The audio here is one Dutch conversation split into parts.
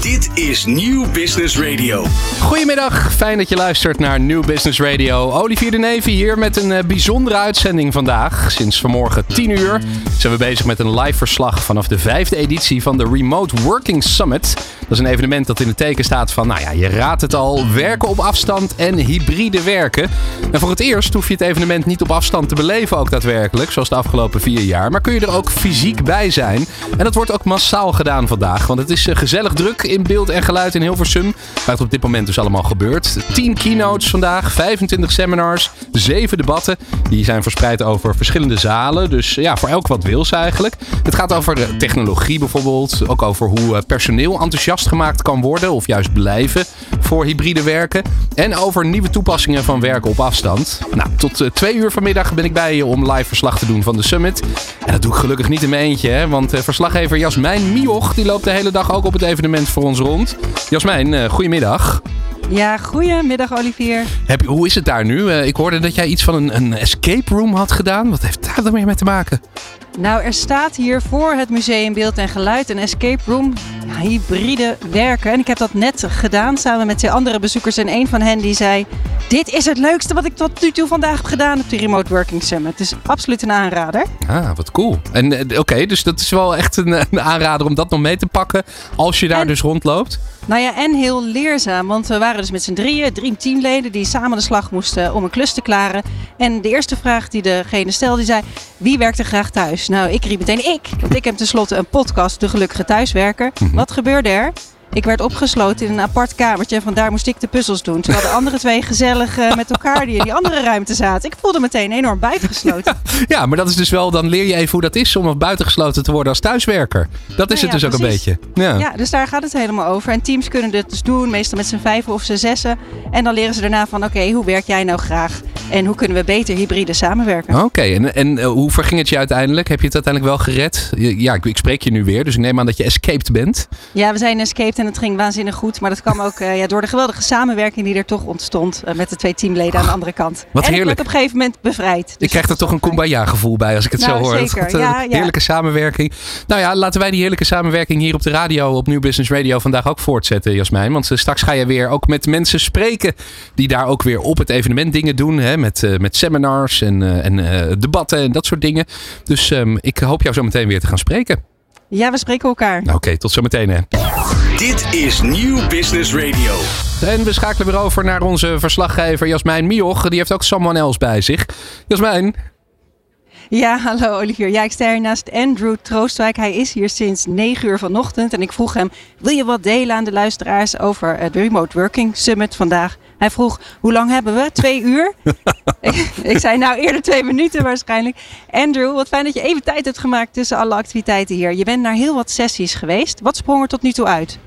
Dit is Nieuw Business Radio. Goedemiddag, fijn dat je luistert naar New Business Radio. Olivier de Navy hier met een eh, bijzondere uitzending vandaag. Sinds vanmorgen 10 uur zijn we bezig met een live verslag vanaf de vijfde editie van de Remote Working Summit. Dat is een evenement dat in het teken staat van, nou ja, je raadt het al, werken op afstand en hybride werken. En voor het eerst hoef je het evenement niet op afstand te beleven ook daadwerkelijk, zoals de afgelopen vier jaar. Maar kun je er ook fysiek bij zijn. En dat wordt ook massaal gedaan vandaag, want het is eh, gezellig druk in beeld en geluid in Hilversum. Waar het op dit moment dus allemaal gebeurt. 10 keynotes vandaag, 25 seminars, 7 debatten. Die zijn verspreid over verschillende zalen. Dus ja, voor elk wat wils eigenlijk. Het gaat over eh, technologie bijvoorbeeld. Ook over hoe eh, personeel enthousiast gemaakt kan worden of juist blijven voor hybride werken. En over nieuwe toepassingen van werken op afstand. Nou, tot uh, twee uur vanmiddag ben ik bij je om live verslag te doen van de summit. En dat doe ik gelukkig niet in mijn eentje, hè, want uh, verslaggever Jasmijn Mioch die loopt de hele dag ook op het evenement voor ons rond. Jasmijn, uh, goedemiddag. Ja, goedemiddag Olivier. Heb, hoe is het daar nu? ik hoorde dat jij iets van een, een escape room had gedaan. Wat heeft daar dan mee te maken? Nou, er staat hier voor het Museum Beeld en Geluid een escape room. Ja, hybride werken. En ik heb dat net gedaan samen met twee andere bezoekers. En een van hen die zei: Dit is het leukste wat ik tot nu toe vandaag heb gedaan op de Remote Working Summit. Het is absoluut een aanrader. Ah, wat cool. En oké, okay, dus dat is wel echt een, een, aanrader om dat nog mee te pakken als je daar en, dus rondloopt. Nou ja, en heel leerzaam. Want we waren dus met z'n drieën, drie teamleden die samen de slag moesten om een klus te klaren. En de eerste vraag die degene stelde, die zei: Wie werkt er graag thuis? Nou, ik riep meteen ik. Want ik heb tenslotte een podcast, De Gelukkige Thuiswerker. Mm -hmm. Wat gebeurde er? Ik werd opgesloten in een apart kamertje en vandaar moest ik de puzzels doen. Terwijl de andere twee gezellig uh, met elkaar die in die andere ruimte zaten. Ik voelde meteen enorm buitengesloten. Ja, maar dat is dus wel, dan leer je even hoe dat is om buitengesloten te worden als thuiswerker. Dat is Nou het ja, dus ook een beetje. Ja. Ja, dus daar gaat het helemaal over. En teams kunnen dit dus doen, meestal met z'n vijven of z'n zessen. En dan leren ze daarna van, oké, hoe werk jij nou graag? En hoe kunnen we beter hybride samenwerken? Oké, en, en uh, hoe verging het je uiteindelijk? Heb je het uiteindelijk wel gered? Ja, ik, ik, spreek je nu weer, dus ik neem aan dat je escaped bent. Ja, we zijn escaped en het ging waanzinnig goed. Maar dat kwam ook uh, ja, door de geweldige samenwerking die er toch ontstond uh, met de twee teamleden aan de andere kant. Wat en heerlijk. ik op een gegeven moment bevrijd. Dus ik krijg er toch een kumbaya gevoel bij als ik het nou, zo hoor. Zeker. Dat, ja, ja. Heerlijke samenwerking. Nou ja, laten wij die heerlijke samenwerking hier op de radio, op Nieuw Business Radio vandaag ook voortzetten, Jasmijn. Want straks ga je weer ook met mensen spreken die daar ook weer op het evenement dingen doen. Hè, met, met seminars en, en debatten en dat soort dingen. Dus um, ik hoop jou zo meteen weer te gaan spreken. Ja, we spreken elkaar. Oké, okay, tot zometeen hè. Dit is Nieuw Business Radio. En we schakelen weer over naar onze verslaggever Jasmijn Mioch. Die heeft ook someone else bij zich. Jasmijn. Ja, hallo Olivier. Ja, ik sta hier naast Andrew Troostwijk. Hij is hier sinds 9 uur vanochtend. En ik vroeg hem, wil je wat delen aan de luisteraars over de Remote Working Summit vandaag? Hij vroeg, hoe lang hebben we? Twee uur? ik, ik zei, nou eerder twee minuten waarschijnlijk. Andrew, wat fijn dat je even tijd hebt gemaakt tussen alle activiteiten hier. Je bent naar heel wat sessies geweest. Wat sprong er tot nu toe uit?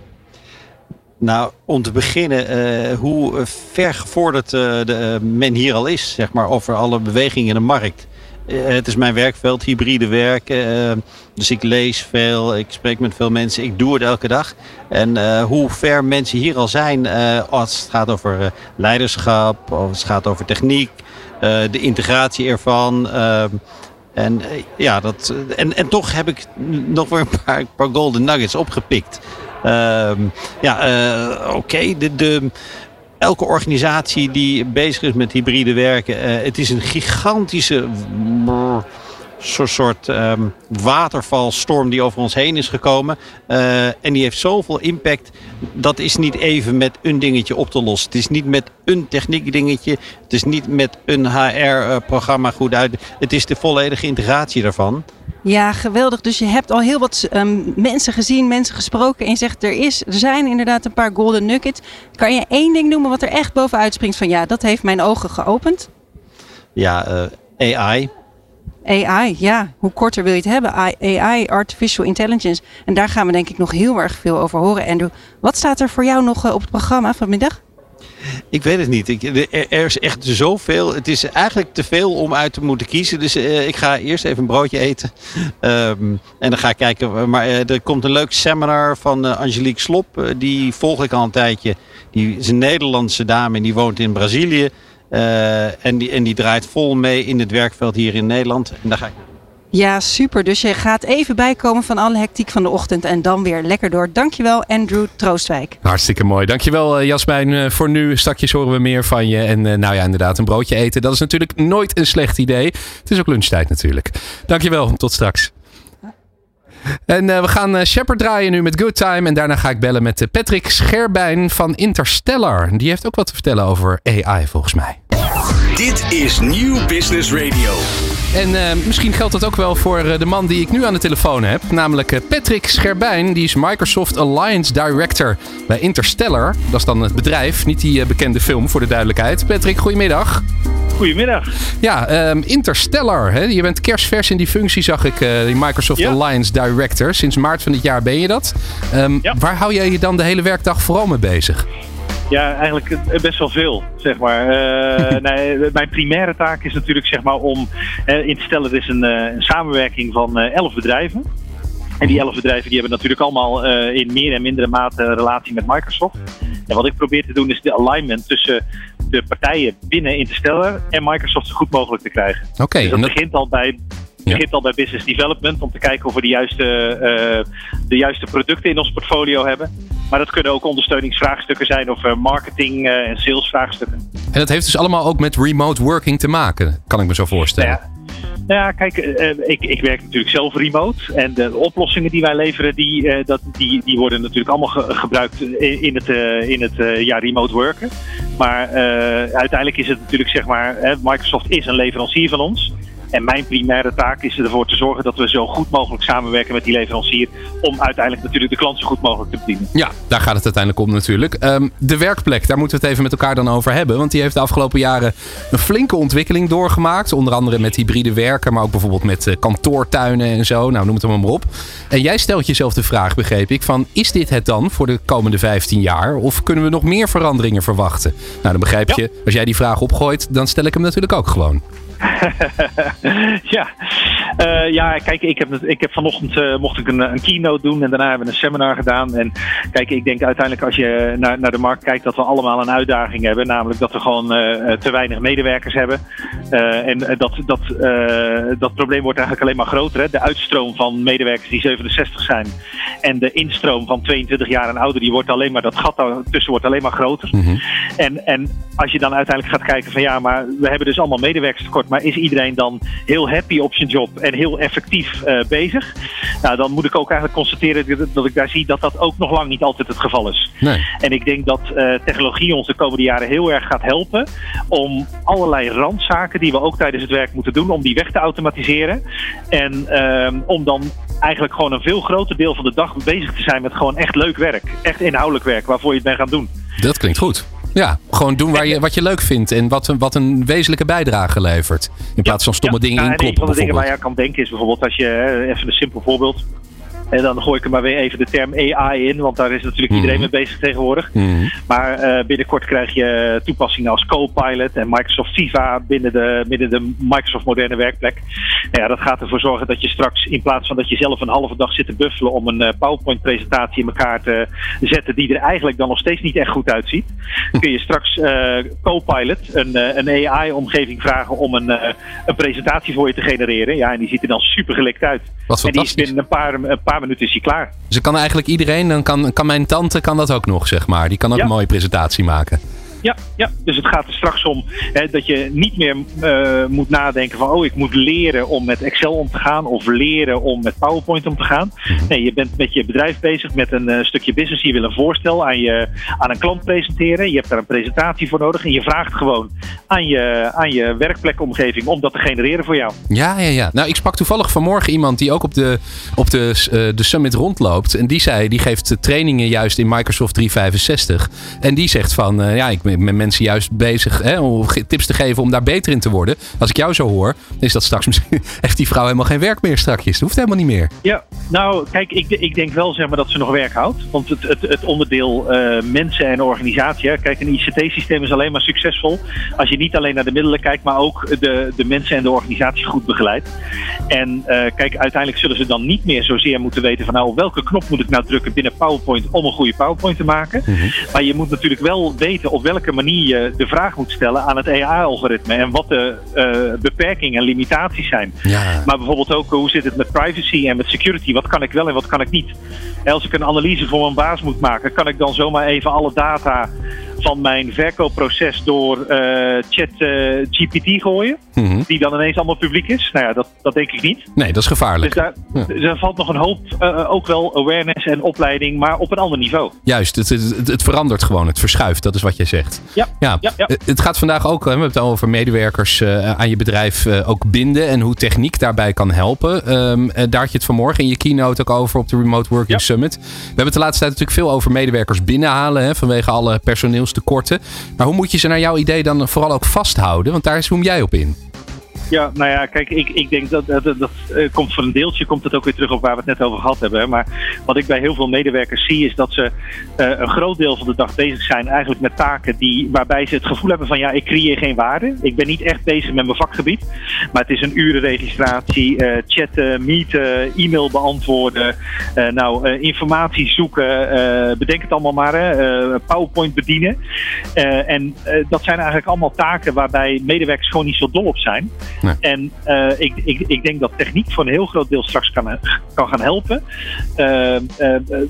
Nou, om te beginnen, uh, hoe ver gevorderd uh, de, uh, men hier al is, zeg maar, over alle bewegingen in de markt. het is mijn werkveld, hybride werken. dus ik lees veel, ik spreek met veel mensen, ik doe het elke dag. En hoe ver mensen hier al zijn als het gaat over leiderschap, of het gaat over techniek, de integratie ervan. en, ja, dat, en, en toch heb ik nog weer een paar, paar golden nuggets opgepikt. Uh, ja, uh, oké. De, de, elke organisatie die bezig is met hybride werken, uh, het is een gigantische soort, soort um, watervalstorm die over ons heen is gekomen. Uh, en die heeft zoveel impact. Dat is niet even met een dingetje op te lossen. Het is niet met een techniek dingetje. Het is niet met een HR-programma goed uit. Het is de volledige integratie daarvan. Ja, geweldig. Dus je hebt al heel wat um, mensen gezien, mensen gesproken. En je zegt, er, is, er zijn inderdaad een paar golden nuggets. Kan je één ding noemen wat er echt bovenuit springt van ja, dat heeft mijn ogen geopend? Ja, uh, AI. AI, ja. Hoe korter wil je het hebben? AI, Artificial Intelligence. En daar gaan we denk ik nog heel erg veel over horen. Andrew, wat staat er voor jou nog op het programma vanmiddag? Ik weet het niet. Ik, er is echt zoveel. Het is eigenlijk te veel om uit te moeten kiezen. Dus uh, ik ga eerst even een broodje eten. Um, en dan ga ik kijken. Maar uh, er komt een leuk seminar van Angelique Slop. die volg ik al een tijdje. Die is een Nederlandse dame en die woont in Brazilië. En, die, en die draait vol mee in het werkveld hier in Nederland. En daar ga ik Ja, super. Dus je gaat even bijkomen van alle hectiek van de ochtend en dan weer lekker door. Dankjewel, Andrew Troostwijk. Hartstikke mooi. Dankjewel uh, Jasmijn uh, voor nu. Stakjes horen we meer van je. En nou ja, inderdaad, een broodje eten. Dat is natuurlijk nooit een slecht idee. Het is ook lunchtijd natuurlijk. Dankjewel. Tot straks. En uh, we gaan uh, Shepard draaien nu met Good Time. En daarna ga ik bellen met uh, Patrick Scherbijn van Interstellar. Die heeft ook wat te vertellen over AI volgens mij. Dit is Nieuw Business Radio. En misschien geldt dat ook wel voor de man die ik nu aan de telefoon heb. Namelijk Patrick Scherbijn. Die is Microsoft Alliance Director bij Interstellar. Dat is dan het bedrijf, niet die bekende film voor de duidelijkheid. Patrick, goedemiddag. Goedemiddag. Ja, um, Interstellar. Hè? Je bent kerstvers in die functie, zag ik. Die Microsoft ja. Alliance Director. Sinds maart van dit jaar ben je dat. Um, ja. Waar hou jij je dan de hele werkdag vooral mee bezig? Ja, eigenlijk best wel veel, zeg maar. Uh, nee, mijn primaire taak is natuurlijk zeg maar, om uh, in te stellen... er is een, uh, een samenwerking van elf bedrijven. En die elf bedrijven die hebben natuurlijk allemaal in meer en mindere mate relatie met Microsoft. En wat ik probeer te doen is de alignment tussen de partijen binnen Interstellar en Microsoft zo goed mogelijk te krijgen. Oké. Okay, dus dat, dat begint al bij ja. begint al bij business development om te kijken of we de juiste, uh, de juiste producten in ons portfolio hebben. Maar dat kunnen ook ondersteuningsvraagstukken zijn of uh, marketing uh, en salesvraagstukken. En dat heeft dus allemaal ook met remote working te maken, kan ik me zo voorstellen. Ja. Nou ja, kijk, ik, ik werk natuurlijk zelf remote. En de oplossingen die wij leveren, die, dat, die, die worden natuurlijk allemaal ge gebruikt in het, in het ja, remote worken. Maar uiteindelijk is het natuurlijk, zeg maar, Microsoft is een leverancier van ons. En mijn primaire taak is ervoor te zorgen dat we zo goed mogelijk samenwerken met die leverancier. Om uiteindelijk natuurlijk de klant zo goed mogelijk te bedienen. Ja, daar gaat het uiteindelijk om natuurlijk. Um, de werkplek, daar moeten we het even met elkaar dan over hebben. Want die heeft de afgelopen jaren een flinke ontwikkeling doorgemaakt. Onder andere met hybride werken, maar ook bijvoorbeeld met uh, kantoortuinen en zo. Nou, noem het maar, maar op. En jij stelt jezelf de vraag, begreep ik, van is dit het dan voor de komende 15 jaar? Of kunnen we nog meer veranderingen verwachten? Nou, dan begrijp je, als jij die vraag opgooit, dan stel ik hem natuurlijk ook gewoon. ja. Uh, ja, kijk, ik heb, ik heb vanochtend uh, mocht ik een, een, keynote doen en daarna hebben we een seminar gedaan. En kijk, ik denk uiteindelijk als je naar, naar de markt kijkt dat we allemaal een uitdaging hebben. Namelijk dat we gewoon uh, te weinig medewerkers hebben. en dat, dat, dat probleem wordt eigenlijk alleen maar groter. Hè? De uitstroom van medewerkers die 67 zijn en de instroom van 22 jaar en ouder, die wordt alleen maar, dat gat tussen wordt alleen maar groter. Mm -hmm. en, en als je dan uiteindelijk gaat kijken van ja, maar we hebben dus allemaal medewerkers tekort maar is iedereen dan heel happy op zijn job en heel effectief uh, bezig? Nou, dan moet ik ook eigenlijk constateren dat ik daar zie dat dat ook nog lang niet altijd het geval is. Nee. En ik denk dat uh, technologie ons de komende jaren heel erg gaat helpen om allerlei randzaken die we ook tijdens het werk moeten doen, om die weg te automatiseren. En uh, om dan eigenlijk gewoon een veel groter deel van de dag bezig te zijn met gewoon echt leuk werk. Echt inhoudelijk werk waarvoor je het bent gaan doen. Dat klinkt goed. Ja, gewoon doen waar je, wat je leuk vindt en wat, wat een wezenlijke bijdrage levert. In plaats van stomme ja, dingen ja, inkloppen. Een van de dingen waar je aan kan denken is bijvoorbeeld als je, even een simpel voorbeeld. En dan gooi ik er maar weer even de term AI in, want daar is natuurlijk iedereen mee bezig tegenwoordig. Mhm. Maar uh, binnenkort krijg je toepassingen als Copilot en Microsoft Viva binnen de, binnen de Microsoft moderne werkplek. Nou ja, dat gaat ervoor zorgen dat je straks, in plaats van dat je zelf een halve dag zit te buffelen om een uh, PowerPoint-presentatie in elkaar te zetten, die er eigenlijk dan nog steeds niet echt goed uitziet, kun je straks uh, Copilot, een, een AI-omgeving, vragen om een, een presentatie voor je te genereren. Ja, en die ziet er dan super gelikt uit. Wat en die is binnen een paar, een paar minuten is hij klaar. Dus kan eigenlijk iedereen, dan kan, kan mijn tante kan dat ook nog, zeg maar. Die kan ook Ja. een mooie presentatie maken. Ja, ja, dus het gaat er straks om hè, dat je niet meer eh, moet nadenken van oh, ik moet leren om met Excel om te gaan of leren om met PowerPoint om te gaan. Nee, je bent met je bedrijf bezig met een eh, stukje business. Je wil een voorstel aan, je, aan een klant presenteren. Je hebt daar een presentatie voor nodig en je vraagt gewoon aan je, aan je werkplekomgeving om dat te genereren voor jou. Ja, ja, ja. Nou, ik sprak toevallig vanmorgen iemand die ook op de, op de, eh, de summit rondloopt. En die zei, die geeft trainingen juist in Microsoft 365. En die zegt van, ja, ik ben met mensen juist bezig hè, om tips te geven om daar beter in te worden. Als ik jou zo hoor, is dat straks misschien, heeft die vrouw helemaal geen werk meer strakjes. Dat hoeft helemaal niet meer. Ja, nou kijk, ik, ik denk wel zeg maar, dat ze nog werk houdt. Want het, het, het onderdeel eh, mensen en organisatie. Hè. Kijk, een ICT-systeem is alleen maar succesvol als je niet alleen naar de middelen kijkt, maar ook de, de mensen en de organisatie goed begeleidt. En eh, kijk, uiteindelijk zullen ze dan niet meer zozeer moeten weten van nou, op welke knop moet ik nou drukken binnen PowerPoint om een goede PowerPoint te maken. Maar je moet natuurlijk wel weten op welk welke manier je de vraag moet stellen aan het AI-algoritme en wat de uh, beperkingen en limitaties zijn. Ja. Maar bijvoorbeeld ook hoe zit het met privacy en met security? Wat kan ik wel en wat kan ik niet? En als ik een analyse voor mijn baas moet maken, kan ik dan zomaar even alle data van mijn verkoopproces door uh, chat uh, GPT gooien. Mhm. Die dan ineens allemaal publiek is. Nou ja, dat, dat denk ik niet. Nee, dat is gevaarlijk. Dus daar, Ja. dus valt nog een hoop, uh, ook wel awareness en opleiding, maar op een ander niveau. Juist, het, het, het verandert gewoon, het verschuift, dat is wat jij zegt. Ja, Ja, ja, ja. eh, het gaat vandaag ook, we hebben het al over medewerkers eh, aan je bedrijf eh, ook binden en hoe techniek daarbij kan helpen. Eh, daar had je het vanmorgen in je keynote ook over op de Remote Working. Summit. We hebben het de laatste tijd natuurlijk veel over medewerkers binnenhalen hè, vanwege alle personeelstekorten. Maar hoe moet je ze naar jouw idee dan vooral ook vasthouden? Want daar zoom jij op in. Ja, nou ja, kijk, ik, ik denk dat dat, dat, eh, komt voor een deeltje komt het ook weer terug op waar we het net over gehad hebben. Maar wat ik bij heel veel medewerkers zie, is dat ze eh, een groot deel van de dag bezig zijn eigenlijk met taken die, waarbij ze het gevoel hebben van ja, ik creëer geen waarde. Ik ben niet echt bezig met mijn vakgebied. Maar het is een urenregistratie, eh, chatten, meeten, e-mail beantwoorden, nou, informatie zoeken, bedenk het allemaal maar, PowerPoint bedienen. En dat zijn eigenlijk allemaal taken waarbij medewerkers gewoon niet zo dol op zijn. Nee. En eh, ik, ik, ik denk dat techniek voor een heel groot deel straks kan, kan gaan helpen. Eh, eh, eh,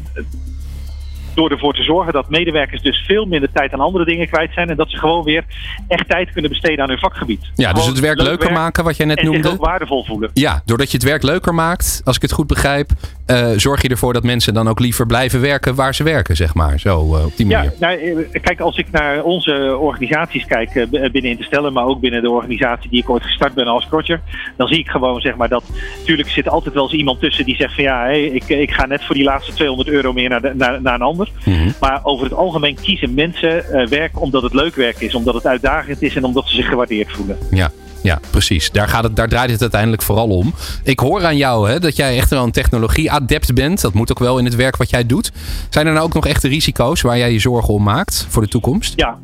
door ervoor te zorgen dat medewerkers dus veel minder tijd aan andere dingen kwijt zijn. En dat ze gewoon weer echt tijd kunnen besteden aan hun vakgebied. Ja, dus het werk leuk leuker maken, wat jij net En noemde. ook waardevol voelen. Ja, doordat je het werk leuker maakt, als ik het goed begrijp, eh, zorg je ervoor dat mensen dan ook liever blijven werken waar ze werken, zeg maar. Zo, eh, op die manier. Ja, nou, eh, kijk, als ik naar onze organisaties kijk binnen Interstellen, maar ook binnen de organisatie die ik ooit gestart ben als coacher, dan zie ik gewoon zeg maar dat, natuurlijk zit er altijd wel eens iemand tussen die zegt van ja, hey, ik, ik ga net voor die laatste 200 euro meer naar, de, naar, naar een ander. Mhm. Maar over het algemeen kiezen mensen werk omdat het leuk werk is, omdat het uitdagend is en omdat ze zich gewaardeerd voelen. Ja, ja, precies. Daar, gaat het, daar draait het uiteindelijk vooral om. Ik hoor aan jou hè, dat jij echt wel een technologie-adept bent. Dat moet ook wel in het werk wat jij doet. Zijn er nou ook nog echte risico's waar jij je zorgen om maakt voor de toekomst? Ja.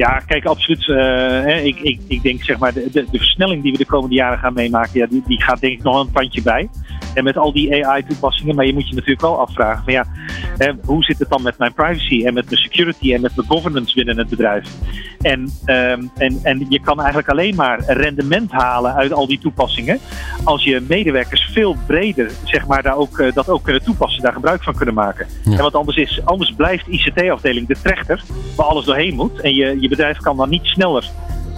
Ja, kijk, absoluut. eh, hè, ik, ik, ik denk zeg maar, de, de, de versnelling die we de komende jaren gaan meemaken, ja, die, die gaat denk ik nog een tandje bij. En met al die AI-toepassingen, maar je moet je natuurlijk wel afvragen van ja, hoe zit het dan met mijn privacy en met mijn security en met mijn governance binnen het bedrijf? En, ehm, en, en je kan eigenlijk alleen maar rendement halen uit al die toepassingen als je medewerkers veel breder zeg maar, daar ook, eh, dat ook kunnen toepassen, daar gebruik van kunnen maken. Ja. En wat anders is, anders blijft ICT-afdeling de trechter waar alles doorheen moet. En je, je bedrijf kan dan niet sneller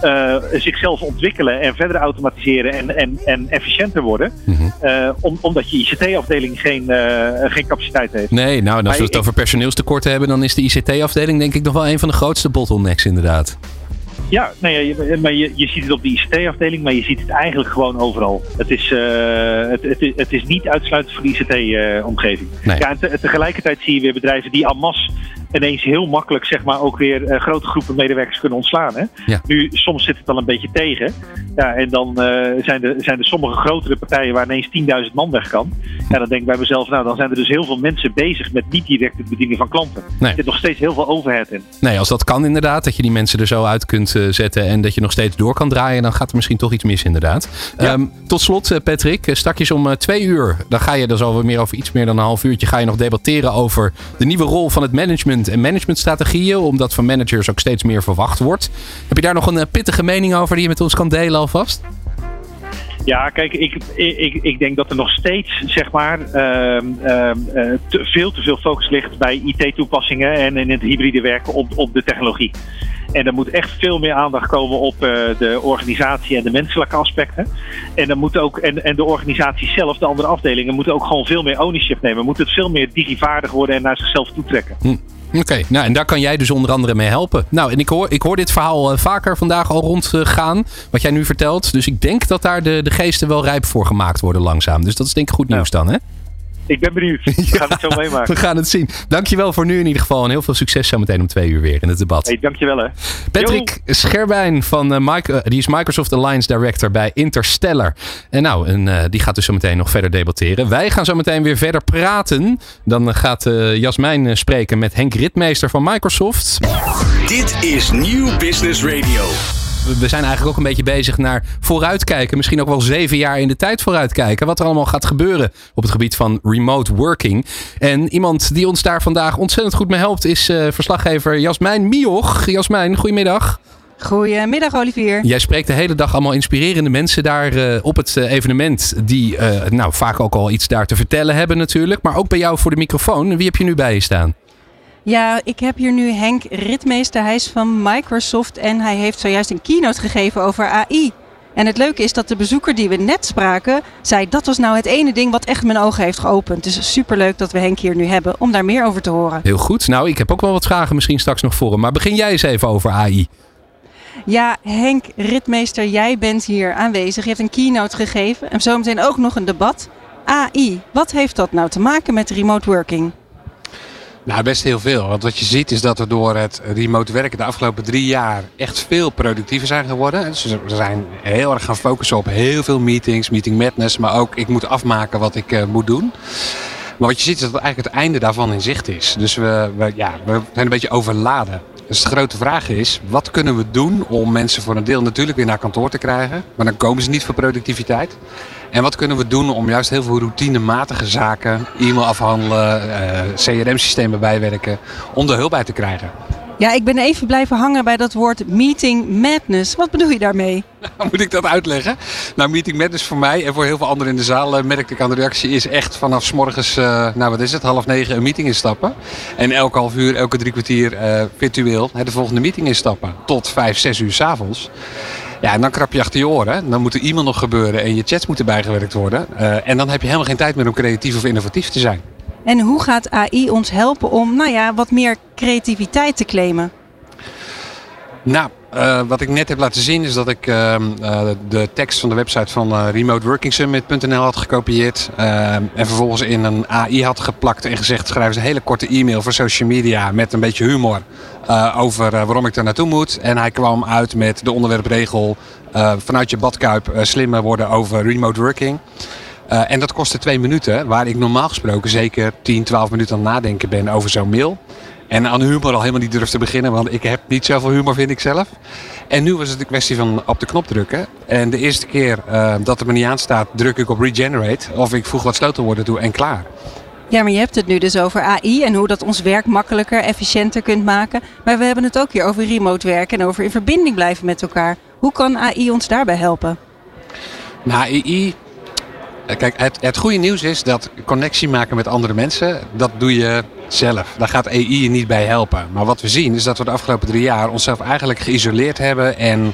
eh, zichzelf ontwikkelen en verder automatiseren en, en, en efficiënter worden. Mhm. eh, om, omdat je ICT-afdeling geen, eh, geen capaciteit heeft. Nee, nou, en als we het ik- over personeelstekorten hebben, dan is de ICT-afdeling denk ik nog wel een van de grootste bottlenecks inderdaad. Ja, nee, je, maar je, je ziet het op de ICT-afdeling, maar je ziet het eigenlijk gewoon overal. Het is, het, het, is- het is niet uitsluitend voor de ICT-omgeving. Nee. Ja, en te- tegelijkertijd zie je weer bedrijven die en masse ineens heel makkelijk zeg maar, ook weer eh, grote groepen medewerkers kunnen ontslaan. Hè? Ja. Nu, soms zit het al een beetje tegen. Ja, en dan eh, zijn, er, zijn er sommige grotere partijen waar ineens 10.000 man weg kan. Ja, dan denk ik bij mezelf, nou, dan zijn er dus heel veel mensen bezig met niet direct het bedienen van klanten. Nee. Er zit nog steeds heel veel overhead in. Nee, als dat kan inderdaad, dat je die mensen er zo uit kunt eh, zetten en dat je nog steeds door kan draaien, dan gaat er misschien toch iets mis inderdaad. Ja. Ehm, tot slot, eh, Patrick, straks om twee uur, dan ga je, alweer meer over iets meer dan een half uurtje, ga je nog debatteren over de nieuwe rol van het management en managementstrategieën, omdat van managers ook steeds meer verwacht wordt. Heb je daar nog een eh, pittige mening over die je met ons kan delen alvast? Ja, kijk, ik, ik, ik denk dat er nog steeds, zeg maar, ehm, ehm, eh, te, veel te veel focus ligt bij IT-toepassingen en in het hybride werken op, op de technologie. En er moet echt veel meer aandacht komen op eh, de organisatie en de menselijke aspecten. En, dan moet ook, en, en de organisatie zelf, de andere afdelingen, moeten ook gewoon veel meer ownership nemen. Moeten het veel meer digivaardig worden en naar zichzelf toetrekken. Oké, nou en daar kan jij dus onder andere mee helpen. Nou, en ik hoor, ik hoor dit verhaal eh, vaker vandaag al rondgaan, wat jij nu vertelt. Dus ik denk dat daar de, de geesten wel rijp voor gemaakt worden langzaam. Dus dat is denk ik goed Ja. nieuws dan, hè? Ik ben benieuwd. We gaan het zo meemaken. We gaan het zien. Dankjewel voor nu in ieder geval. En heel veel succes zometeen om twee uur weer in het debat. Hey, dankjewel hè. Patrick Scherbijn, van, eh, Mike- eh, die is Microsoft Alliance Director bij Interstellar. En nou, en, eh, die gaat dus zometeen nog verder debatteren. Wij gaan zo meteen weer verder praten. Dan gaat eh, Jasmijn spreken met Henk Ritmeester van Microsoft. Dit is Nieuw Business Radio. We zijn eigenlijk ook een beetje bezig naar vooruitkijken. Misschien ook wel zeven jaar in de tijd vooruitkijken. Wat er allemaal gaat gebeuren op het gebied van remote working. En iemand die ons daar vandaag ontzettend goed mee helpt is uh, verslaggever Jasmijn Mioch. Jasmijn, goedemiddag. Goedemiddag Olivier. Jij spreekt de hele dag allemaal inspirerende mensen daar uh, op het uh, evenement. Die nou, vaak ook al iets daar te vertellen hebben natuurlijk. Maar ook bij jou voor de microfoon. Wie heb je nu bij je staan? Ja, ik heb hier nu Henk Ritmeester. Hij is van Microsoft en hij heeft zojuist een keynote gegeven over AI. En het leuke is dat de bezoeker die we net spraken, zei dat was nou het ene ding wat echt mijn ogen heeft geopend. Dus superleuk dat we Henk hier nu hebben om daar meer over te horen. Heel goed. Nou, ik heb ook wel wat vragen misschien straks nog voor hem. Maar begin jij eens even over AI. Ja, Henk Ritmeester, jij bent hier aanwezig. Je hebt een keynote gegeven en zometeen ook nog een debat. AI, wat heeft dat nou te maken met remote working? Nou, best heel veel. Want wat je ziet is dat we door het remote werken de afgelopen drie jaar echt veel productiever zijn geworden. Dus we zijn heel erg gaan focussen op heel veel meetings, meeting madness, maar ook ik moet afmaken wat ik uh, moet doen. Maar wat je ziet is dat eigenlijk het einde daarvan in zicht is. Dus we, we, ja, we zijn een beetje overladen. Dus de grote vraag is, wat kunnen we doen om mensen voor een deel natuurlijk weer naar kantoor te krijgen? Maar dan komen ze niet voor productiviteit. En wat kunnen we doen om juist heel veel routinematige zaken, e-mail afhandelen, uh, CRM-systemen bijwerken, om er hulp bij te krijgen? Ja, ik ben even blijven hangen bij dat woord meeting madness. Wat bedoel je daarmee? Moet ik dat uitleggen? Nou, meeting madness voor mij en voor heel veel anderen in de zaal, uh, merkte ik aan de reactie, is echt vanaf s morgens, uh, nou wat is het, half negen een meeting instappen. En elke half uur, elke drie kwartier uh, virtueel de volgende meeting instappen. Tot vijf, zes uur s'avonds. Ja, en dan krap je achter je oren. Dan moet er e-mail nog gebeuren en je chats moeten bijgewerkt worden. En dan heb je helemaal geen tijd meer om creatief of innovatief te zijn. En hoe gaat AI ons helpen om nou ja, wat meer creativiteit te claimen? Nou, uh, wat ik net heb laten zien is dat ik uh, uh, de tekst van de website van remoteworkingsummit.nl had gekopieerd. en vervolgens in een AI had geplakt en gezegd: schrijf eens een hele korte e-mail voor social media met een beetje humor over waarom ik er naartoe moet. En hij kwam uit met de onderwerpregel vanuit je badkuip slimmer worden over remote working. Uh, en dat kostte twee minuten, waar ik normaal gesproken zeker 10, 12 minuten aan het nadenken ben over zo'n mail. En aan humor al helemaal niet durf te beginnen, want ik heb niet zoveel humor, vind ik zelf. En nu was het een kwestie van op de knop drukken. En de eerste keer uh, dat het me niet aanstaat, druk ik op regenerate. Of ik voeg wat sleutelwoorden toe en klaar. Ja, maar je hebt het nu dus over AI en hoe dat ons werk makkelijker, efficiënter kunt maken. Maar we hebben het ook hier over remote werken en over in verbinding blijven met elkaar. Hoe kan AI ons daarbij helpen? Nou, AI Kijk, het, het goede nieuws is dat connectie maken met andere mensen, dat doe je zelf. Daar gaat AI je niet bij helpen. Maar wat we zien is dat we de afgelopen drie jaar onszelf eigenlijk geïsoleerd hebben en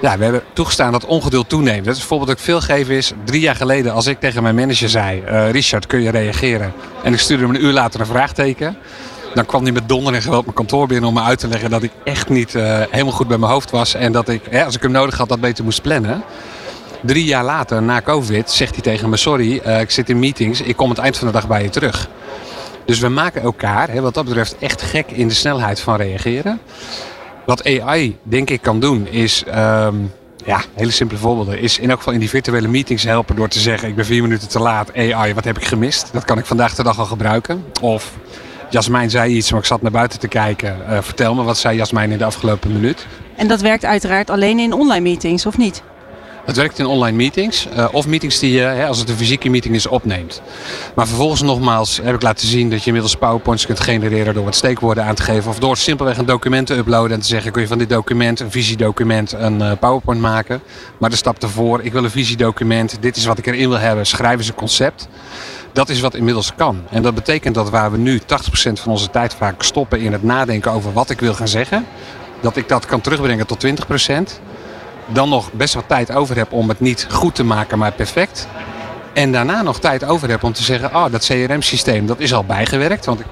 ja, we hebben toegestaan dat ongeduld toeneemt. Dat is voorbeeld dat ik veel geef is, drie jaar geleden als ik tegen mijn manager zei, uh, Richard kun je reageren? En ik stuurde hem een uur later een vraagteken. Dan kwam hij met donder en geweld mijn kantoor binnen om me uit te leggen dat ik echt niet uh, helemaal goed bij mijn hoofd was. En dat ik, als ik hem nodig had, dat beter moest plannen. Drie jaar later, na COVID, zegt hij tegen me: Sorry, uh, ik zit in meetings, ik kom het eind van de dag bij je terug. Dus we maken elkaar, hè, wat dat betreft, echt gek in de snelheid van reageren. Wat AI, denk ik, kan doen, is. Um, ja, hele simpele voorbeelden. Is in elk geval in die virtuele meetings helpen door te zeggen: Ik ben vier minuten te laat. AI, wat heb ik gemist? Dat kan ik vandaag de dag al gebruiken. Of Jasmijn zei iets, maar ik zat naar buiten te kijken. Uh, vertel me, wat zei Jasmijn in de afgelopen minuut? En dat werkt uiteraard alleen in online meetings, of niet? Het werkt in online meetings uh, of meetings die je, als het een fysieke meeting is, opneemt. Maar vervolgens nogmaals heb ik laten zien dat je inmiddels PowerPoints kunt genereren door wat steekwoorden aan te geven. Of door simpelweg een document te uploaden en te zeggen kun je van dit document, een visiedocument, een uh, PowerPoint maken. Maar de stap ervoor, ik wil een visiedocument, dit is wat ik erin wil hebben, schrijf eens een concept. Dat is wat inmiddels kan. En dat betekent dat waar we nu 80% van onze tijd vaak stoppen in het nadenken over wat ik wil gaan zeggen, dat ik dat kan terugbrengen tot 20% dan nog best wat tijd over heb om het niet goed te maken, maar perfect. En daarna nog tijd over heb om te zeggen, oh, dat CRM-systeem dat is al bijgewerkt. Want ik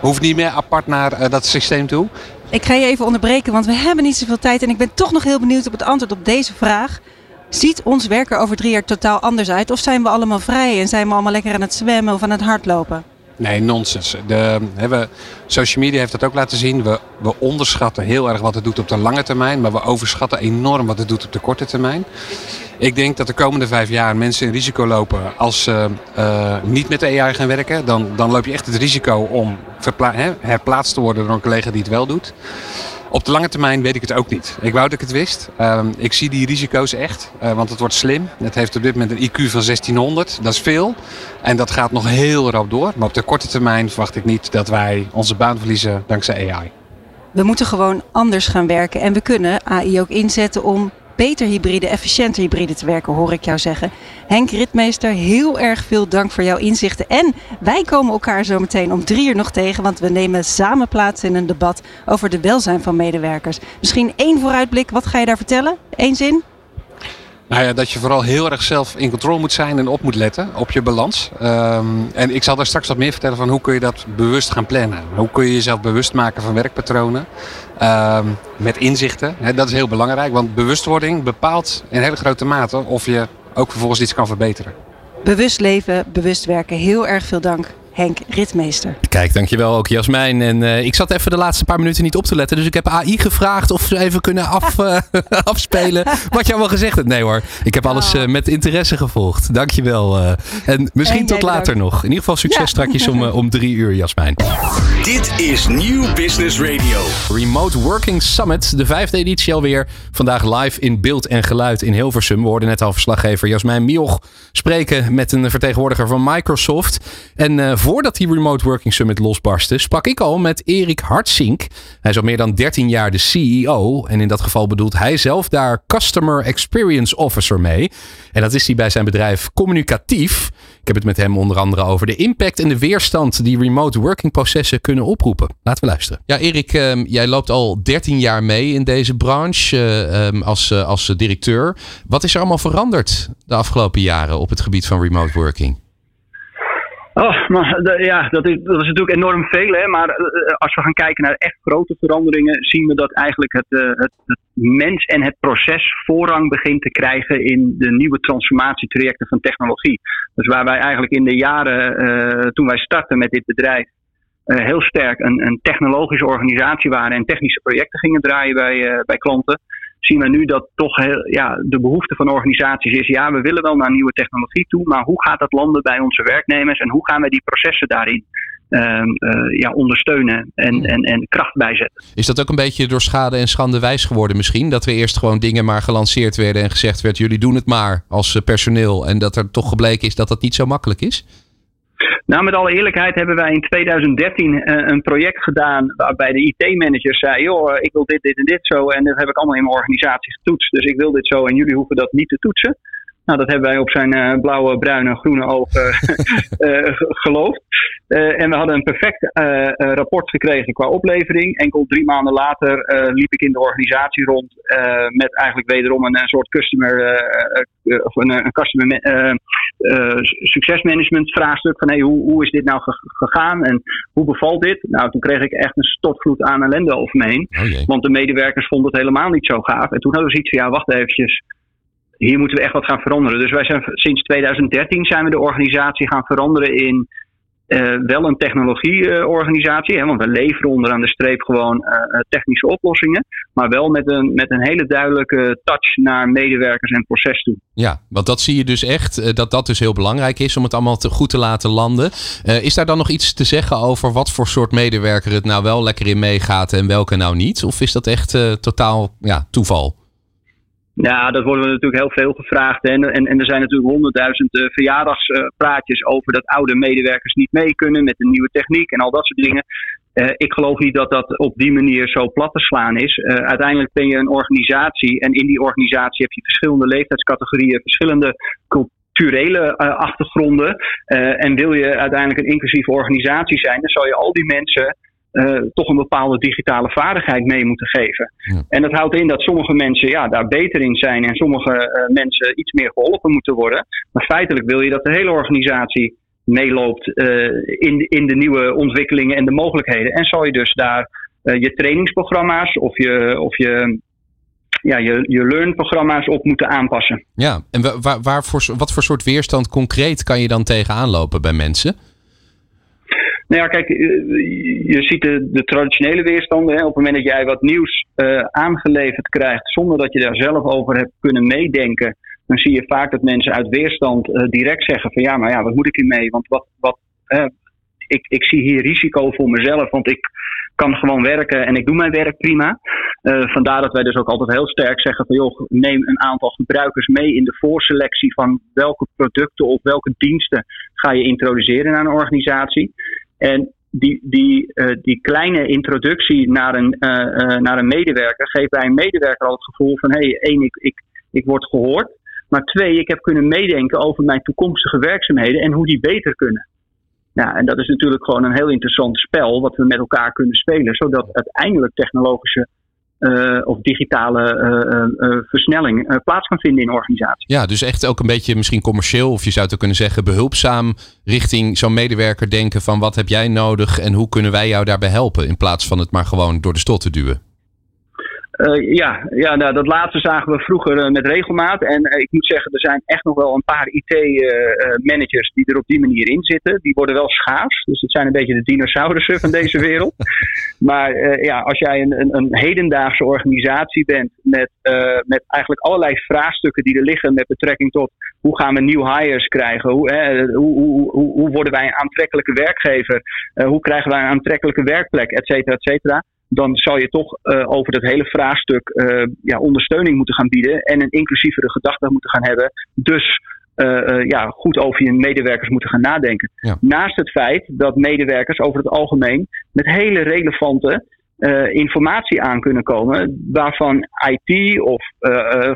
hoef niet meer apart naar uh, dat systeem toe. Ik ga je even onderbreken, want we hebben niet zoveel tijd. En ik ben toch nog heel benieuwd op het antwoord op deze vraag. Ziet ons werk er over drie jaar totaal anders uit? Of zijn we allemaal vrij en zijn we allemaal lekker aan het zwemmen of aan het hardlopen? Nee, nonsens. De, we, social media heeft dat ook laten zien. We, we onderschatten heel erg wat het doet op de lange termijn, maar we overschatten enorm wat het doet op de korte termijn. Ik denk dat de komende vijf jaar mensen in risico lopen als ze uh, niet met de AI gaan werken. Dan, dan loop je echt het risico om herplaatst te worden door een collega die het wel doet. Op de lange termijn weet ik het ook niet. Ik wou dat ik het wist. Ehm, ik zie die risico's echt, uh, want het wordt slim. Het heeft op dit moment een IQ van 1600, dat is veel. En dat gaat nog heel rap door. Maar op de korte termijn verwacht ik niet dat wij onze baan verliezen dankzij AI. We moeten gewoon anders gaan werken en we kunnen AI ook inzetten om beter hybride, efficiënter hybride te werken, hoor ik jou zeggen. Henk Ritmeester, heel erg veel dank voor jouw inzichten. En wij komen elkaar zo meteen om drie uur nog tegen, want we nemen samen plaats in een debat over de welzijn van medewerkers. Misschien één vooruitblik, wat ga je daar vertellen? Eén zin? Nou ja, dat je vooral heel erg zelf in controle moet zijn en op moet letten op je balans. Um, en ik zal daar straks wat meer vertellen van hoe kun je dat bewust gaan plannen. Hoe kun je jezelf bewust maken van werkpatronen. Um, met inzichten. Dat is heel belangrijk, want bewustwording bepaalt in hele grote mate of je ook vervolgens iets kan verbeteren. Bewust leven, bewust werken. Heel erg veel dank. Henk Ritmeester. Kijk, dankjewel ook Jasmijn. En uh, ik zat even de laatste paar minuten niet op te letten. Dus ik heb AI gevraagd of ze even kunnen af, uh, afspelen wat je allemaal gezegd hebt. Nee hoor, ik heb alles uh, met interesse gevolgd. Dankjewel. en misschien en tot later nog. In ieder geval succes ja. strakjes om, om drie uur, Jasmijn. Dit is Nieuw Business Radio. Remote Working Summit, de vijfde editie alweer. Vandaag live in beeld en geluid in Hilversum. We hoorden net al verslaggever Jasmijn Mioch spreken met een vertegenwoordiger van Microsoft. En voordat die Remote Working Summit losbarstte, sprak ik al met Erik Hartzink. Hij is al meer dan 13 jaar de CEO. En in dat geval bedoelt hij zelf daar Customer Experience Officer mee. En dat is hij bij zijn bedrijf Communicatief. Ik heb het met hem onder andere over de impact en de weerstand die remote working processen kunnen oproepen. Laten we luisteren. Ja, Erik, um, jij loopt al 13 jaar mee in deze branche uh, um, als, uh, als directeur. Wat is er allemaal veranderd de afgelopen jaren op het gebied van remote working? Oh, maar ja, dat is, dat is natuurlijk enorm veel. Hè? Maar uh, als we gaan kijken naar echt grote veranderingen, zien we dat eigenlijk het, uh, het, het, mens en het proces voorrang begint te krijgen in de nieuwe transformatietrajecten van technologie. Dus waar wij eigenlijk in de jaren toen wij startten met dit bedrijf heel sterk een, een, technologische organisatie waren en technische projecten gingen draaien bij, bij klanten zien we nu dat toch heel, ja, de behoefte van organisaties is: ja, we willen wel naar nieuwe technologie toe, maar hoe gaat dat landen bij onze werknemers en hoe gaan we die processen daarin uh, uh, ja, ondersteunen en, en, en kracht bijzetten? Is dat ook een beetje door schade en schande wijs geworden misschien? Dat we eerst gewoon dingen maar gelanceerd werden en gezegd werd: jullie doen het maar als personeel en dat er toch gebleken is dat dat niet zo makkelijk is? Nou, met alle eerlijkheid hebben wij in 2013 uh, eh, een project gedaan waarbij de IT-manager zei: joh, ik wil dit, dit en dit zo. En dat heb ik allemaal in mijn organisatie getoetst. Dus ik wil dit zo en jullie hoeven dat niet te toetsen. Nou, dat hebben wij op zijn uh, blauwe, bruine, groene ogen uh, geloofd. Uh, en we hadden een perfect rapport gekregen qua oplevering. Enkel drie maanden later liep ik in de organisatie rond met eigenlijk wederom een, een soort customer, of een, een customer succesmanagement vraagstuk. Van hey, hoe, hoe is dit nou gegaan en hoe bevalt dit? Nou, toen kreeg ik echt een stortvloed aan ellende over me heen. Oh want de medewerkers vonden het helemaal niet zo gaaf. En toen hadden we zoiets van, ja, wacht eventjes hier moeten we echt wat gaan veranderen. Dus wij zijn sinds 2013 zijn we de organisatie gaan veranderen in uh, wel een technologieorganisatie. Uh, want we leveren onderaan de streep gewoon uh, technische oplossingen. Maar wel met een, met een hele duidelijke touch naar medewerkers en proces toe. Ja, want dat zie je dus echt. dat dat dus heel belangrijk is om het allemaal te, goed te laten landen. is daar dan nog iets te zeggen over wat voor soort medewerker het nou wel lekker in meegaat en welke nou niet? Of is dat echt totaal ja, toeval? Ja, dat worden we natuurlijk heel veel gevraagd. En, en, en er zijn natuurlijk honderdduizend uh, verjaardagspraatjes over dat oude medewerkers niet mee kunnen met de nieuwe techniek en al dat soort dingen. Uh, ik geloof niet dat dat op die manier zo plat te slaan is. Uh, uiteindelijk ben je een organisatie en in die organisatie heb je verschillende leeftijdscategorieën, verschillende culturele achtergronden. en wil je uiteindelijk een inclusieve organisatie zijn, dan zal je al die mensen uh, toch een bepaalde digitale vaardigheid mee moeten geven. En dat houdt in dat sommige mensen ja, daar beter in zijn en sommige uh, mensen iets meer geholpen moeten worden. Maar feitelijk wil je dat de hele organisatie meeloopt uh, in, in de nieuwe ontwikkelingen en de mogelijkheden. En zal je dus daar je trainingsprogramma's of je, of je ja, je, je learn-programma's op moeten aanpassen. Ja, en waar, waar voor, wat voor soort weerstand concreet kan je dan tegenaan lopen bij mensen? Nou ja, kijk, eh, je ziet de, de traditionele weerstanden. Hè. Op het moment dat jij wat nieuws uh, aangeleverd krijgt zonder dat je daar zelf over hebt kunnen meedenken, dan zie je vaak dat mensen uit weerstand uh, direct zeggen van ja, maar ja, wat moet ik hiermee? Want wat, wat, ik, ik zie hier risico voor mezelf, want ik kan gewoon werken en ik doe mijn werk prima. Vandaar dat wij dus ook altijd heel sterk zeggen van joh, neem een aantal gebruikers mee in de voorselectie van welke producten of welke diensten ga je introduceren naar een organisatie. En die, die, uh, die kleine introductie naar een, uh, naar een medewerker geeft bij een medewerker al het gevoel van hé, hey, één, ik, ik, ik word gehoord. Maar twee, ik heb kunnen meedenken over mijn toekomstige werkzaamheden en hoe die beter kunnen. Ja, en dat is natuurlijk gewoon een heel interessant spel wat we met elkaar kunnen spelen, zodat uiteindelijk technologische uh, of digitale uh, uh, versnelling plaats kan vinden in een organisatie. Ja, dus echt ook een beetje misschien commercieel, of je zou het kunnen zeggen behulpzaam richting zo'n medewerker denken van wat heb jij nodig en hoe kunnen wij jou daarbij helpen, in plaats van het maar gewoon door de stot te duwen. Uh, ja, ja nou, dat laatste zagen we vroeger uh, met regelmaat. En uh, ik moet zeggen, er zijn echt nog wel een paar IT-managers die er op die manier in zitten. Die worden wel schaars. Dus het zijn een beetje de dinosaurussen van deze wereld. maar ja, als jij een, een, een, hedendaagse organisatie bent met, met eigenlijk allerlei vraagstukken die er liggen met betrekking tot hoe gaan we nieuw hires krijgen? Hoe, hoe, hoe, hoe, worden wij een aantrekkelijke werkgever? hoe krijgen wij een aantrekkelijke werkplek? Et cetera, et cetera dan zou je toch uh, over dat hele vraagstuk uh, ja, ondersteuning moeten gaan bieden en een inclusievere gedachte moeten gaan hebben. Dus uh, ja, goed over je medewerkers moeten gaan nadenken. Ja. Naast het feit dat medewerkers over het algemeen met hele relevante informatie aan kunnen komen, waarvan IT of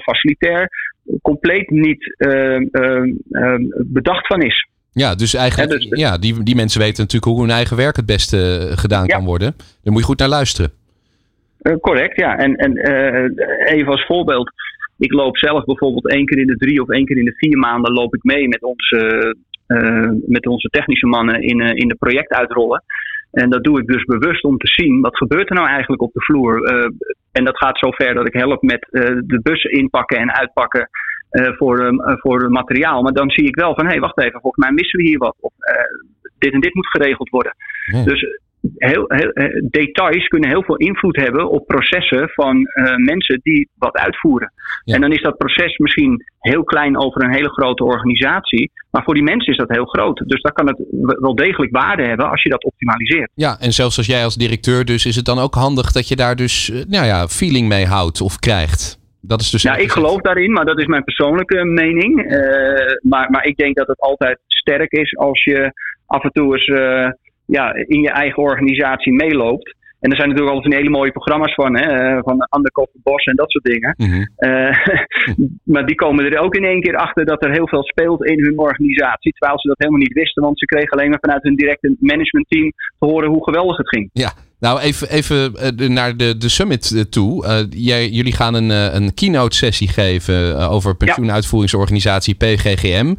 facilitair compleet niet bedacht van is. Ja, dus eigenlijk, ja, dus, ja die, die mensen weten natuurlijk hoe hun eigen werk het beste eh, gedaan kan worden. Daar moet je goed naar luisteren. Uh, correct, ja. En, en uh, even als voorbeeld. Ik loop zelf bijvoorbeeld één keer in de drie of één keer in de vier maanden loop ik mee met onze, uh, met onze technische mannen in, in de project uitrollen. En dat doe ik dus bewust om te zien wat gebeurt er nou eigenlijk op de vloer. en dat gaat zover dat ik help met de bussen inpakken en uitpakken voor, uh, voor materiaal. Maar dan zie ik wel van, hé, hey, wacht even, volgens mij missen we hier wat. Of uh, dit en dit moet geregeld worden. Ja. Dus heel, heel, details kunnen heel veel invloed hebben op processen van mensen die wat uitvoeren. Ja. En dan is dat proces misschien heel klein over een hele grote organisatie. Maar voor die mensen is dat heel groot. Dus daar kan het wel degelijk waarde hebben als je dat optimaliseert. Ja, en zelfs als jij als directeur dus, is het dan ook handig dat je daar dus, nou ja, feeling mee houdt of krijgt. Dat is dus ja, ik geloof daarin, maar dat is mijn persoonlijke mening. Uh, maar, maar ik denk dat het altijd sterk is als je af en toe eens uh, ja, in je eigen organisatie meeloopt. En er zijn natuurlijk altijd hele mooie programma's van, hè, eh, van Undercover Boss en dat soort dingen. Mm -hmm. uh, maar die komen er ook in één keer achter dat er heel veel speelt in hun organisatie. Terwijl ze dat helemaal niet wisten, want ze kregen alleen maar vanuit hun directe managementteam te horen hoe geweldig het ging. Ja, nou, even, even uh, naar de, de summit uh, toe. Uh, jij, jullie gaan een, een keynote sessie geven over pensioenuitvoeringsorganisatie PGGM.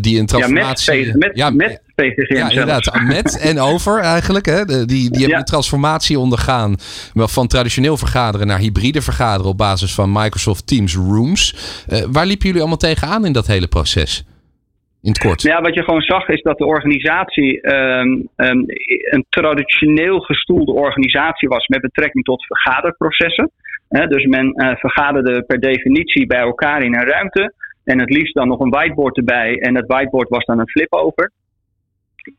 die een transformatie... Ja, met, met, ja, met PGGM Ja, inderdaad. Met en over eigenlijk. Hè. Die, die hebben ja. een transformatie ondergaan van traditioneel vergaderen naar hybride vergaderen op basis van Microsoft Teams Rooms. waar liepen jullie allemaal tegenaan in dat hele proces? In het kort. Ja, wat je gewoon zag is dat de organisatie um, um, een traditioneel gestoelde organisatie was met betrekking tot vergaderprocessen. Dus men uh, vergaderde per definitie bij elkaar in een ruimte. En het liefst dan nog een whiteboard erbij. En het whiteboard was dan een flip-over.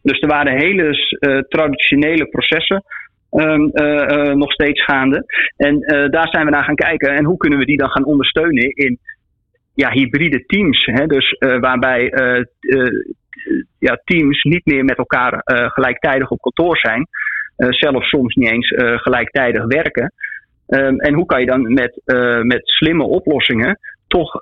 Dus er waren hele uh, traditionele processen um, uh, nog steeds gaande. En daar zijn we naar gaan kijken. En hoe kunnen we die dan gaan ondersteunen in ja, hybride teams. Hè? Dus uh, waarbij uh, uh, ja, teams niet meer met elkaar gelijktijdig op kantoor zijn. zelfs soms niet eens gelijktijdig werken. Um, en hoe kan je dan met, met slimme oplossingen toch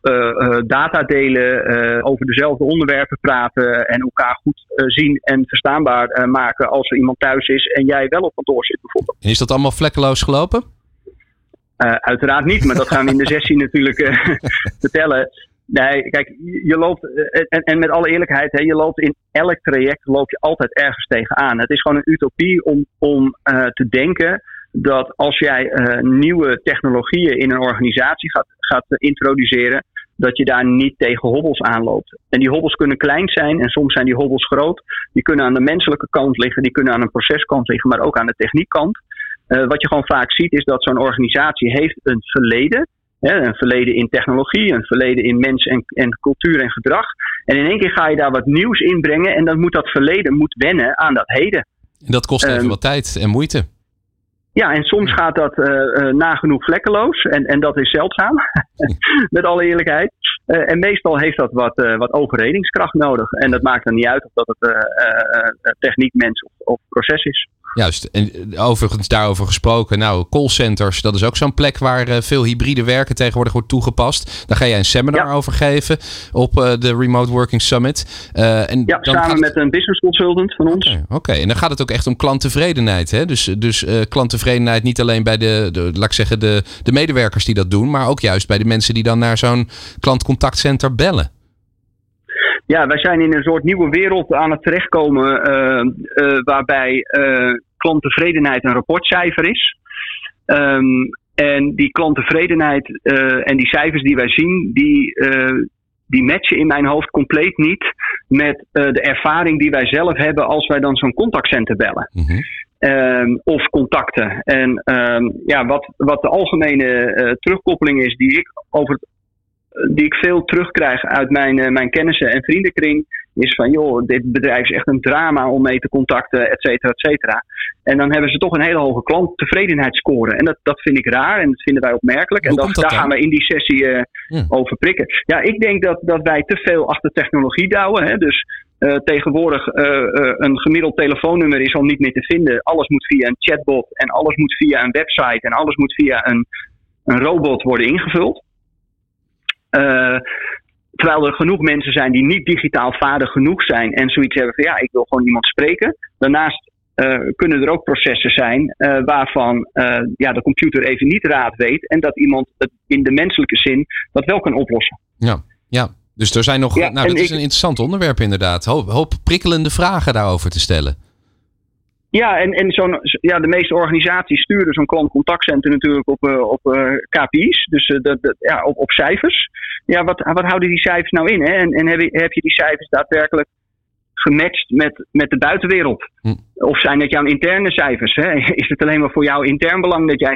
data delen, over dezelfde onderwerpen praten en elkaar goed zien en verstaanbaar maken als er iemand thuis is en jij wel op kantoor zit bijvoorbeeld. is dat allemaal vlekkeloos gelopen? Uh, uiteraard niet, maar dat gaan we in de sessie natuurlijk uh, vertellen. Nee, kijk, je loopt, uh, en, en, met alle eerlijkheid, hè, je loopt in elk traject loop je altijd ergens tegenaan. Het is gewoon een utopie om, om te denken dat als jij nieuwe technologieën in een organisatie gaat, gaat introduceren, dat je daar niet tegen hobbels aanloopt. En die hobbels kunnen klein zijn en soms zijn die hobbels groot. Die kunnen aan de menselijke kant liggen, die kunnen aan een proceskant liggen, maar ook aan de techniekkant. Uh, wat je gewoon vaak ziet is dat zo'n organisatie heeft een verleden. Hè, een verleden in technologie, een verleden in mens en, en cultuur en gedrag. En in één keer ga je daar wat nieuws in brengen en dan moet dat verleden moet wennen aan dat heden. En dat kost even um, wat tijd en moeite. Ja, en soms gaat dat uh, nagenoeg vlekkeloos. En, en dat is zeldzaam, met alle eerlijkheid. Uh, en meestal heeft dat wat, wat overredingskracht nodig. En dat maakt dan niet uit of dat het techniek, mens of, of proces is. Juist. En overigens daarover gesproken. Nou, callcenters, dat is ook zo'n plek waar veel hybride werken tegenwoordig wordt toegepast. Daar ga jij een seminar over geven op de Remote Working Summit. en ja, dan samen met een business consultant van ons. Oké, en dan gaat het ook echt om klanttevredenheid. Hè? Dus, dus klanttevredenheid tevredenheid niet alleen bij de, de, laat ik zeggen, de, de medewerkers die dat doen, maar ook juist bij de mensen die dan naar zo'n klantcontactcenter bellen. Ja, wij zijn in een soort nieuwe wereld aan het terechtkomen uh, uh, waarbij uh, klanttevredenheid een rapportcijfer is. Um, en die klanttevredenheid en die cijfers die wij zien, die, die matchen in mijn hoofd compleet niet met de ervaring die wij zelf hebben als wij dan zo'n contactcenter bellen. Mm Um, of contacten. En um, ja, wat, wat de algemene uh, terugkoppeling is die ik, over het, die ik veel terugkrijg uit mijn, uh, mijn kennissen en vriendenkring, is van joh, dit bedrijf is echt een drama om mee te contacten, et cetera, et cetera. En dan hebben ze toch een hele hoge klanttevredenheidsscore. En dat, dat vind ik raar en dat vinden wij opmerkelijk. en dat, daar gaan we in die sessie uh, ja. over prikken. Ja, ik denk dat, dat wij te veel achter technologie douwen. Hè? Dus uh, tegenwoordig uh, een gemiddeld telefoonnummer is al niet meer te vinden. Alles moet via een chatbot en alles moet via een website en alles moet via een, een robot worden ingevuld. Terwijl er genoeg mensen zijn die niet digitaal vaardig genoeg zijn en zoiets hebben van ja, ik wil gewoon iemand spreken. Daarnaast kunnen er ook processen zijn waarvan ja, de computer even niet raad weet en dat iemand het in de menselijke zin dat wel kan oplossen. Ja, ja. Dus er zijn nog. Ja, nou, dat is een interessant onderwerp, inderdaad. Hoop, hoop prikkelende vragen daarover te stellen. Ja, en, en zo'n, ja, de meeste organisaties sturen zo'n klantcontactcenter natuurlijk op, uh, op uh, eh, KPI's, dus uh, de, ja, op, op cijfers. Ja, wat, wat houden die cijfers nou in? Hè? En, en heb, je, heb je die cijfers daadwerkelijk gematcht met, met de buitenwereld? Hm. Of zijn het jouw interne cijfers? Hè? Is het alleen maar voor jouw intern belang dat jij 7,5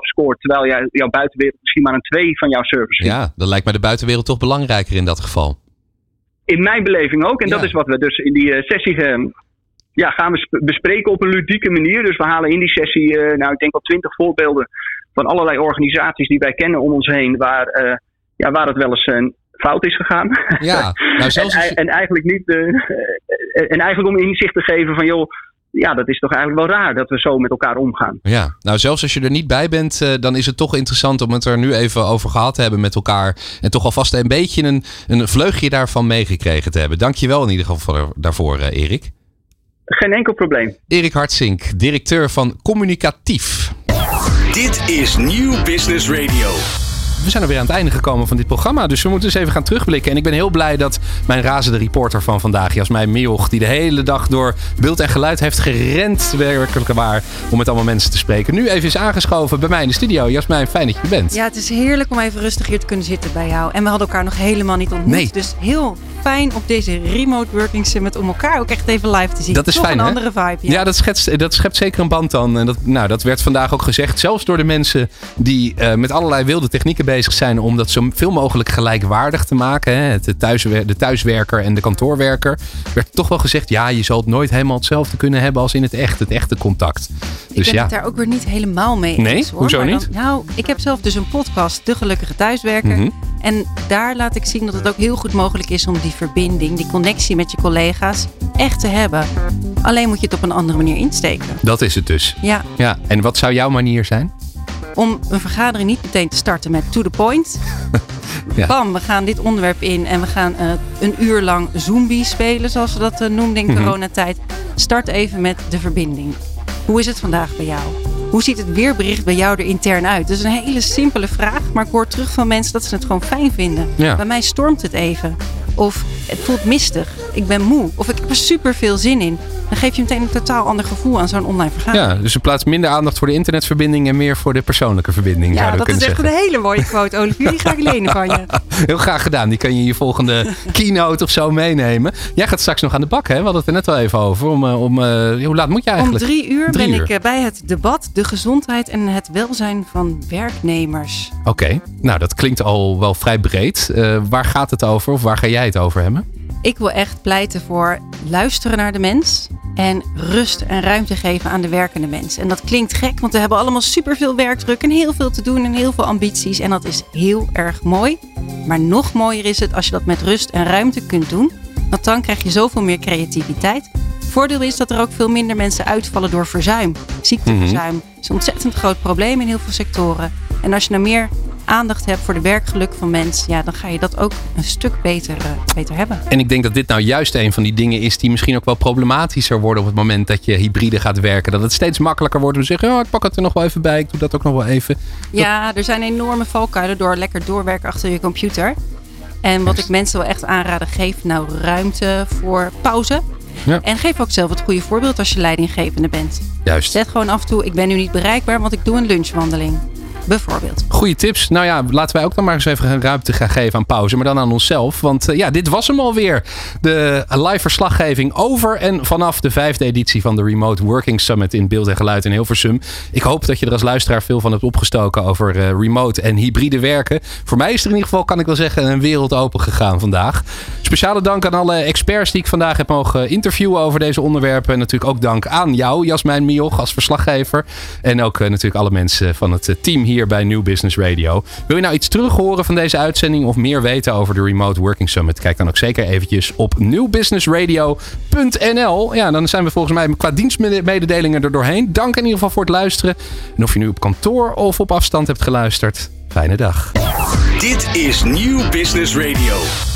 scoort, terwijl jij, jouw buitenwereld misschien maar een 2 van jouw service vindt? Ja, dan lijkt mij de buitenwereld toch belangrijker in dat geval. In mijn beleving ook. En dat is wat we dus in die uh, sessie uh, ja, gaan we bespreken op een ludieke manier. Dus we halen in die sessie, uh, nou ik denk wel twintig voorbeelden van allerlei organisaties die wij kennen om ons heen, waar, ja, waar het wel eens fout is gegaan. Ja, nou zelfs en, en, eigenlijk niet. En eigenlijk om inzicht te geven van joh. Ja, dat is toch eigenlijk wel raar dat we zo met elkaar omgaan. Ja, nou zelfs als je er niet bij bent, uh, dan is het toch interessant om het er nu even over gehad te hebben met elkaar. En toch alvast een beetje een, een vleugje daarvan meegekregen te hebben. Dankjewel in ieder geval daarvoor, uh, Erik. Geen enkel probleem. Erik Hartzink, directeur van Communicatief. Dit is Nieuw Business Radio we zijn er weer aan het einde gekomen van dit programma. Dus we moeten eens even gaan terugblikken. En ik ben heel blij dat mijn razende reporter van vandaag, Jasmijn Mioch, die de hele dag door beeld en geluid heeft gerend, werkelijk waar, om met allemaal mensen te spreken. Nu even is aangeschoven bij mij in de studio. Jasmijn, fijn dat je bent. Ja, het is heerlijk om even rustig hier te kunnen zitten bij jou. En we hadden elkaar nog helemaal niet ontmoet. Nee. Dus heel fijn op deze Remote Working Summit om elkaar ook echt even live te zien. Dat is Toch fijn, een andere vibe. Ja, ja dat, schetst, dat schept zeker een band dan. En dat, nou, dat werd vandaag ook gezegd, zelfs door de mensen die uh, met allerlei wilde technieken bezig zijn om dat zo veel mogelijk gelijkwaardig te maken. Hè. De, thuiswer de thuiswerker en de kantoorwerker. Werd toch wel gezegd, ja, je zal het nooit helemaal hetzelfde kunnen hebben als in het echt, het echte contact. Ik dus ben ja. het daar ook weer niet helemaal mee Nee? Eens, Hoezo niet? nou, ik heb zelf dus een podcast, De Gelukkige Thuiswerker. Mm En daar laat ik zien dat het ook heel goed mogelijk is om die verbinding, die connectie met je collega's echt te hebben. Alleen moet je het op een andere manier insteken. Dat is het dus. Ja. ja. En wat zou jouw manier zijn? Om een vergadering niet meteen te starten met to the point. ja. Bam, we gaan dit onderwerp in en we gaan uh, een uur lang zombie spelen, zoals we dat uh, noemden in mm -hmm. coronatijd. Start even met de verbinding. Hoe is het vandaag bij jou? Hoe ziet het weerbericht bij jou er intern uit? Dat is een hele simpele vraag, maar ik hoor terug van mensen dat ze het gewoon fijn vinden. Ja. Bij mij stormt het even. Of het voelt mistig. Ik ben moe. Of ik heb er super veel zin in. Dan geef je meteen een totaal ander gevoel aan zo'n online vergadering. Ja, dus in plaats minder aandacht voor de internetverbinding en meer voor de persoonlijke verbinding. Ja, dat is echt zeggen. een hele mooie quote, Olivier. Die ga ik lenen van je. Heel graag gedaan. Die kan je in je volgende keynote of zo meenemen. Jij gaat straks nog aan de bak, hè? We hadden het er net wel even over. Om, om, uh, hoe laat moet je eigenlijk? Om drie uur drie ben uur. ik bij het debat de gezondheid en het welzijn van werknemers. Oké, okay. nou dat klinkt al wel vrij breed. Uh, waar gaat het over of waar ga jij het over hebben? Ik wil echt pleiten voor luisteren naar de mens en rust en ruimte geven aan de werkende mens. En dat klinkt gek, want we hebben allemaal superveel werkdruk en heel veel te doen en heel veel ambities. En dat is heel erg mooi. Maar nog mooier is het als je dat met rust en ruimte kunt doen. Want dan krijg je zoveel meer creativiteit. Voordeel is dat er ook veel minder mensen uitvallen door verzuim. Ziekteverzuim is een ontzettend groot probleem in heel veel sectoren. En als je nou meer aandacht hebt voor de werkgeluk van mensen, ja, dan ga je dat ook een stuk beter, uh, beter hebben. En ik denk dat dit nou juist een van die dingen is die misschien ook wel problematischer worden op het moment dat je hybride gaat werken. Dat het steeds makkelijker wordt om te zeggen, oh, ik pak het er nog wel even bij, ik doe dat ook nog wel even. Ja, er zijn enorme valkuilen door lekker doorwerken achter je computer. En wat ik mensen wel echt aanraden, geef nou ruimte voor pauze. Ja. En geef ook zelf het goede voorbeeld als je leidinggevende bent. Juist. Zet gewoon af en toe, ik ben nu niet bereikbaar, want ik doe een lunchwandeling. Bijvoorbeeld. Goeie tips. Nou ja, laten wij ook dan maar eens even ruimte gaan geven aan pauze. Maar dan aan onszelf. Want uh, ja, dit was hem alweer. De live verslaggeving over en vanaf de vijfde editie van de Remote Working Summit in Beeld en Geluid in Hilversum. Ik hoop dat je er als luisteraar veel van hebt opgestoken over uh, remote en hybride werken. Voor mij is er in ieder geval, kan ik wel zeggen, een wereld open gegaan vandaag. Speciale dank aan alle experts die ik vandaag heb mogen interviewen over deze onderwerpen. En natuurlijk ook dank aan jou, Jasmijn Mioch, als verslaggever. En ook uh, natuurlijk alle mensen van het team hier hier bij New Business Radio. Wil je nou iets terug horen van deze uitzending of meer weten over de Remote Working Summit? Kijk dan ook zeker eventjes op newbusinessradio.nl. Ja, dan zijn we volgens mij qua dienstmededelingen er doorheen. Dank in ieder geval voor het luisteren. En of je nu op kantoor of op afstand hebt geluisterd, fijne dag. Dit is New Business Radio.